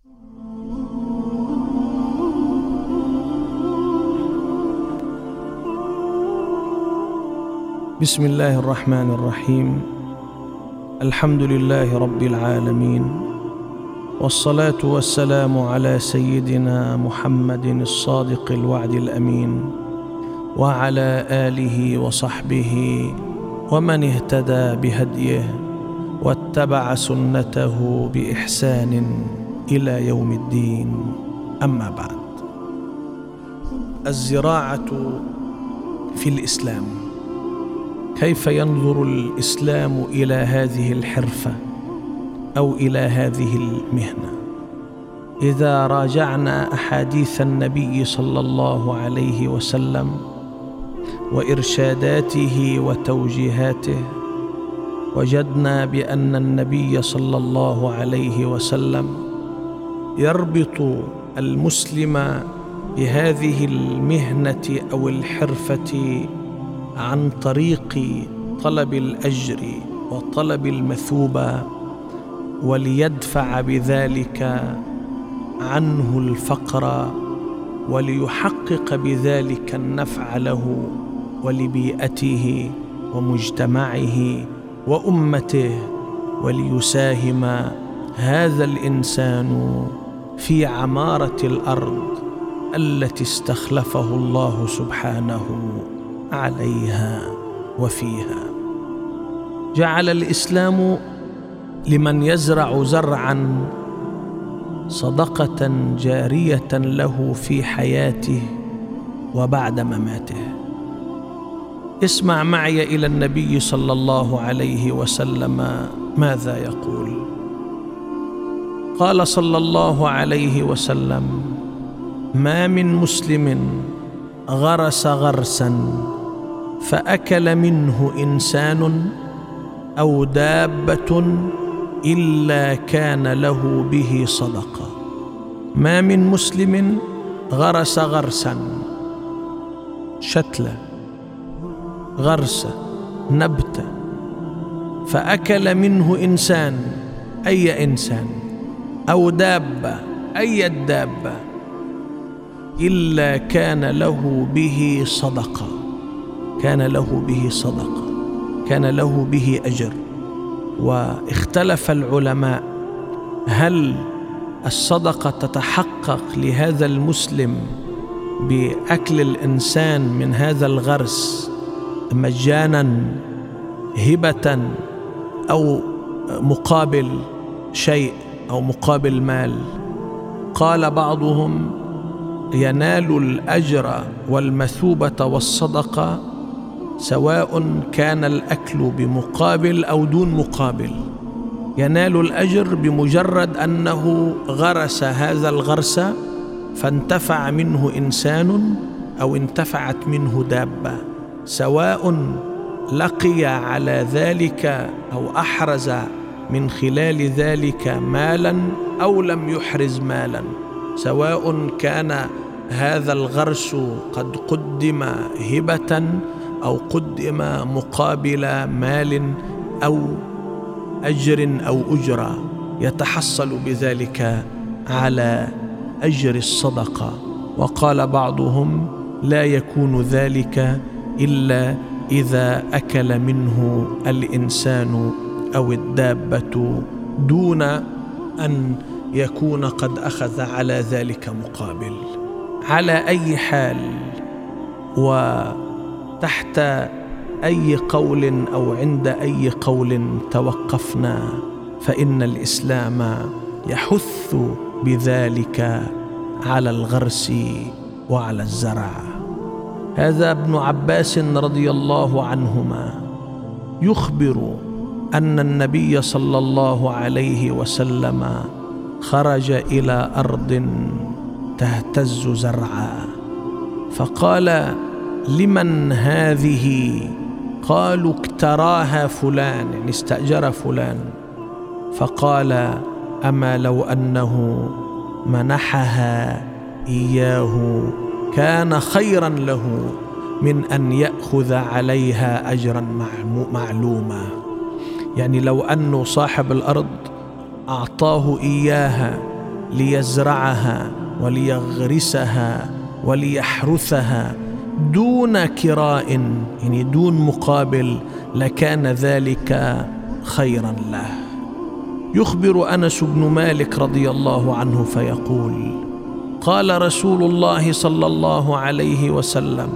بسم الله الرحمن الرحيم. الحمد لله رب العالمين. والصلاة والسلام على سيدنا محمد الصادق الوعد الأمين. وعلى آله وصحبه ومن اهتدى بهديه واتبع سنته بإحسان. إلى يوم الدين. أما بعد الزراعة في الإسلام. كيف ينظر الإسلام إلى هذه الحرفة أو إلى هذه المهنة؟ إذا راجعنا أحاديث النبي صلى الله عليه وسلم وإرشاداته وتوجيهاته وجدنا بأن النبي صلى الله عليه وسلم يربط المسلم بهذه المهنة أو الحرفة عن طريق طلب الأجر وطلب المثوبه وليدفع بذلك عنه الفقر وليحقق بذلك النفع له ولبيئته ومجتمعه وأمته وليساهم هذا الإنسان في عمارة الأرض التي استخلفه الله سبحانه عليها وفيها. جعل الإسلام لمن يزرع زرعا صدقة جارية له في حياته وبعد مماته. اسمع معي إلى النبي صلى الله عليه وسلم ماذا يقول. قال صلى الله عليه وسلم ما من مسلم غرس غرسا فأكل منه إنسان أو دابة إلا كان له به صدقة. ما من مسلم غرس غرسا. شتلة غرسة نبتة فأكل منه إنسان أي إنسان؟ أو دابة أي الدابة؟ إلا كان له به صدقة. كان له به صدقة. كان له به أجر. واختلف العلماء هل الصدقة تتحقق لهذا المسلم بأكل الإنسان من هذا الغرس مجانا هبة أو مقابل شيء؟ أو مقابل مال. قال بعضهم ينال الأجر والمثوبة والصدقة سواء كان الأكل بمقابل أو دون مقابل. ينال الأجر بمجرد أنه غرس هذا الغرس فانتفع منه إنسان أو انتفعت منه دابة. سواء لقي على ذلك أو أحرز من خلال ذلك مالا أو لم يحرز مالا. سواء كان هذا الغرس قد قدم هبة أو قدم مقابل مال أو أجر أو أجرة. يتحصل بذلك على أجر الصدقة. وقال بعضهم لا يكون ذلك إلا إذا أكل منه الإنسان أو الدابة دون أن يكون قد أخذ على ذلك مقابل. على أي حال وتحت أي قول أو عند أي قول توقفنا فإن الإسلام يحث بذلك على الغرس وعلى الزرع. هذا ابن عباس رضي الله عنهما يخبر أن النبي صلى الله عليه وسلم خرج إلى أرض تهتز زرعا. فقال لمن هذه؟ قالوا اكتراها فلان يعني استأجر فلان. فقال أما لو أنه منحها إياه كان خيرا له من أن يأخذ عليها اجرا معلوما. يعني لو أنه صاحب الأرض أعطاه إياها ليزرعها وليغرسها وليحرثها دون كراء يعني دون مقابل لكان ذلك خيرا له. يخبر أنس بن مالك رضي الله عنه فيقول قال رسول الله صلى الله عليه وسلم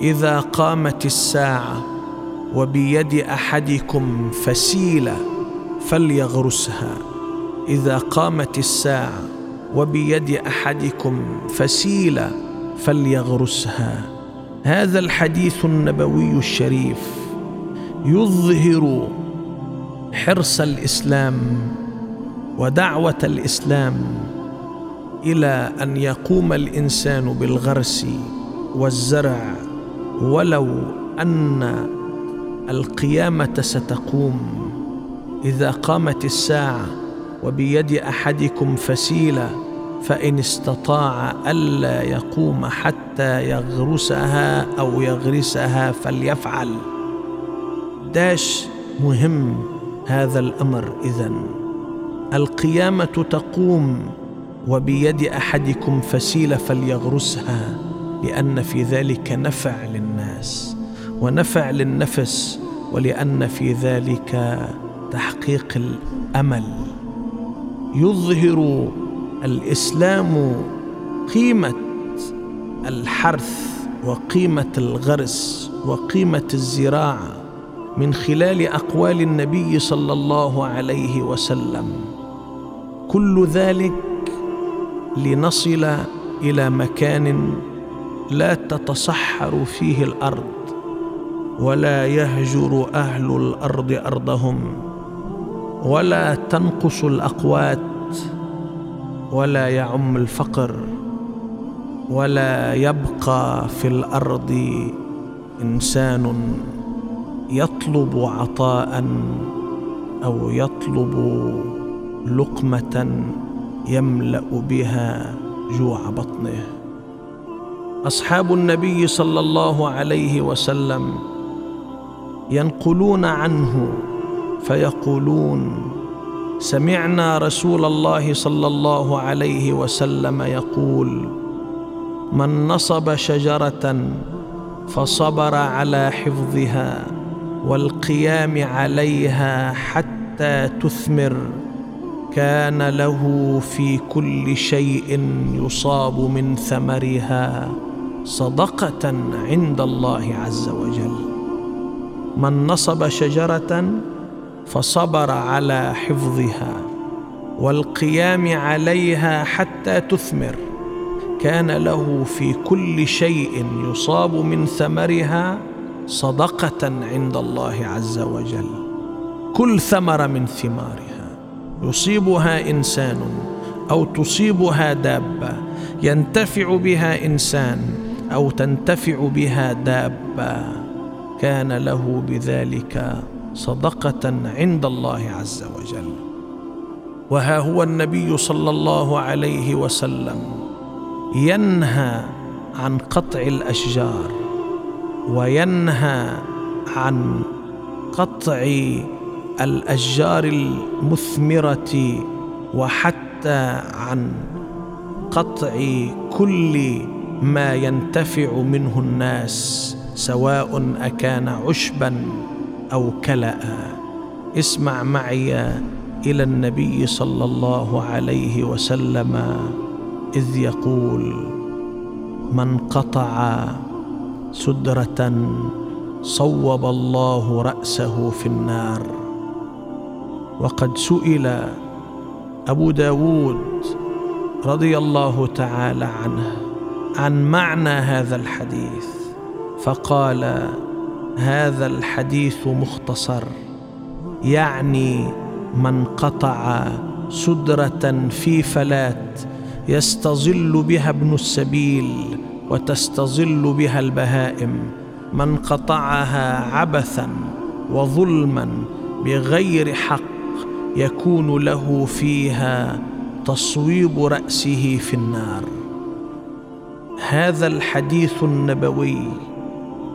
إذا قامت الساعة وبيد أحدكم فسيله فليغرسها. إذا قامت الساعة وبيد أحدكم فسيله فليغرسها. هذا الحديث النبوي الشريف يظهر حرص الإسلام ودعوة الإسلام إلى أن يقوم الإنسان بالغرس والزرع ولو أن القيامة ستقوم. إذا قامت الساعة وبيد أحدكم فسيله فإن استطاع ألا يقوم حتى يغرسها أو يغرسها فليفعل. داش مهم هذا الأمر اذن القيامة تقوم وبيد أحدكم فسيله فليغرسها لأن في ذلك نفع للناس. ونفع للنفس ولأن في ذلك تحقيق الأمل. يظهر الإسلام قيمة الحرث وقيمة الغرس وقيمة الزراعة من خلال أقوال النبي صلى الله عليه وسلم. كل ذلك لنصل إلى مكان لا تتصحر فيه الأرض. ولا يهجر أهل الأرض أرضهم ولا تنقص الأقوات ولا يعم الفقر ولا يبقى في الأرض إنسان يطلب عطاء أو يطلب لقمة يملأ بها جوع بطنه. أصحاب النبي صلى الله عليه وسلم ينقلون عنه فيقولون سمعنا رسول الله صلى الله عليه وسلم يقول من نصب شجرة فصبر على حفظها والقيام عليها حتى تثمر كان له في كل شيء يصاب من ثمرها صدقة عند الله عز وجل. من نصب شجرة فصبر على حفظها والقيام عليها حتى تثمر. كان له في كل شيء يصاب من ثمرها صدقة عند الله عز وجل. كل ثمره من ثمارها. يصيبها إنسان أو تصيبها دابة. ينتفع بها إنسان أو تنتفع بها دابة. كان له بذلك صدقة عند الله عز وجل. وها هو النبي صلى الله عليه وسلم ينهى عن قطع الأشجار وينهى عن قطع الأشجار المثمرة وحتى عن قطع كل ما ينتفع منه الناس سواء أكان عشبا أو كلا اسمع معي إلى النبي صلى الله عليه وسلم إذ يقول من قطع سدرة صوب الله رأسه في النار. وقد سئل أبو داود رضي الله تعالى عنه عن معنى هذا الحديث. فقال هذا الحديث مختصر يعني من قطع سدرة في فلات يستظل بها ابن السبيل وتستظل بها البهائم من قطعها عبثا وظلما بغير حق يكون له فيها تصويب رأسه في النار. هذا الحديث النبوي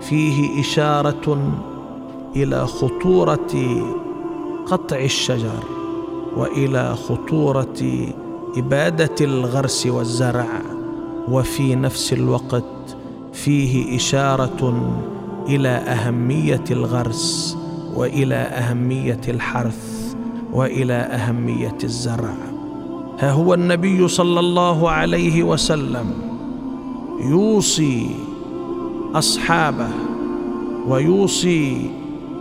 فيه إشارة إلى خطورة قطع الشجر وإلى خطورة إبادة الغرس والزرع وفي نفس الوقت فيه إشارة إلى أهمية الغرس وإلى أهمية الحرث وإلى أهمية الزرع. ها هو النبي صلى الله عليه وسلم يوصي أصحابه ويوصي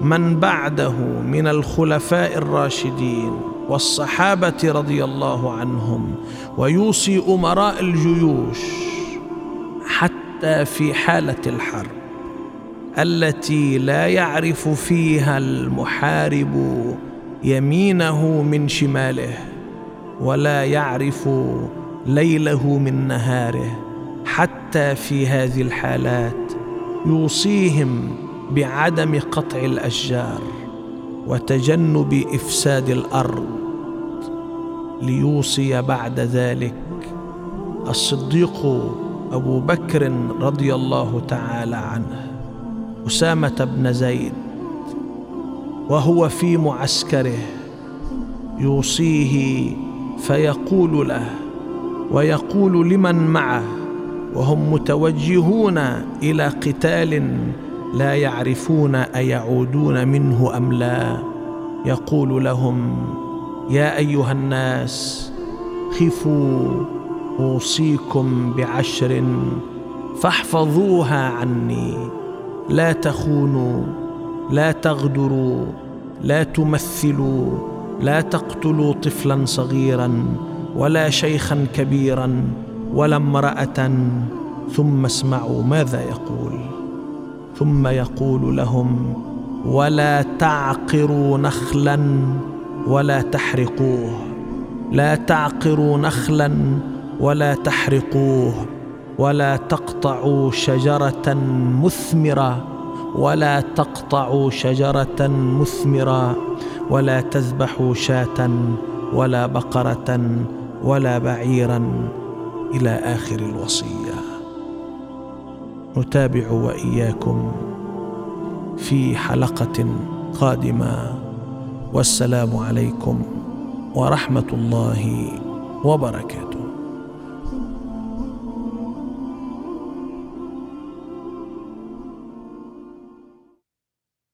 من بعده من الخلفاء الراشدين والصحابة رضي الله عنهم ويوصي أمراء الجيوش حتى في حالة الحرب التي لا يعرف فيها المحارب يمينه من شماله ولا يعرف ليله من نهاره حتى في هذه الحالات يوصيهم بعدم قطع الأشجار وتجنب إفساد الأرض ليوصي بعد ذلك الصديق أبو بكر رضي الله تعالى عنه أسامة بن زيد وهو في معسكره يوصيه فيقول له ويقول لمن معه؟ وهم متوجهون إلى قتال لا يعرفون أيعودون منه أم لا. يقول لهم يا أيها الناس خفوا أوصيكم بعشر فاحفظوها عني. لا تخونوا لا تغدروا لا تمثلوا لا تقتلوا طفلا صغيرا ولا شيخا كبيرا ولا امرأة ثم اسمعوا ماذا يقول. ثم يقول لهم ولا تعقروا نخلا ولا تحرقوه. لا تعقروا نخلا ولا تحرقوه. ولا تقطعوا شجرة مثمرة. ولا تقطعوا شجرة مثمرة. ولا تذبحوا شاة ولا بقرة ولا بعيرا. إلى آخر الوصية. نتابع وإياكم في حلقة قادمة. والسلام عليكم ورحمة الله وبركاته.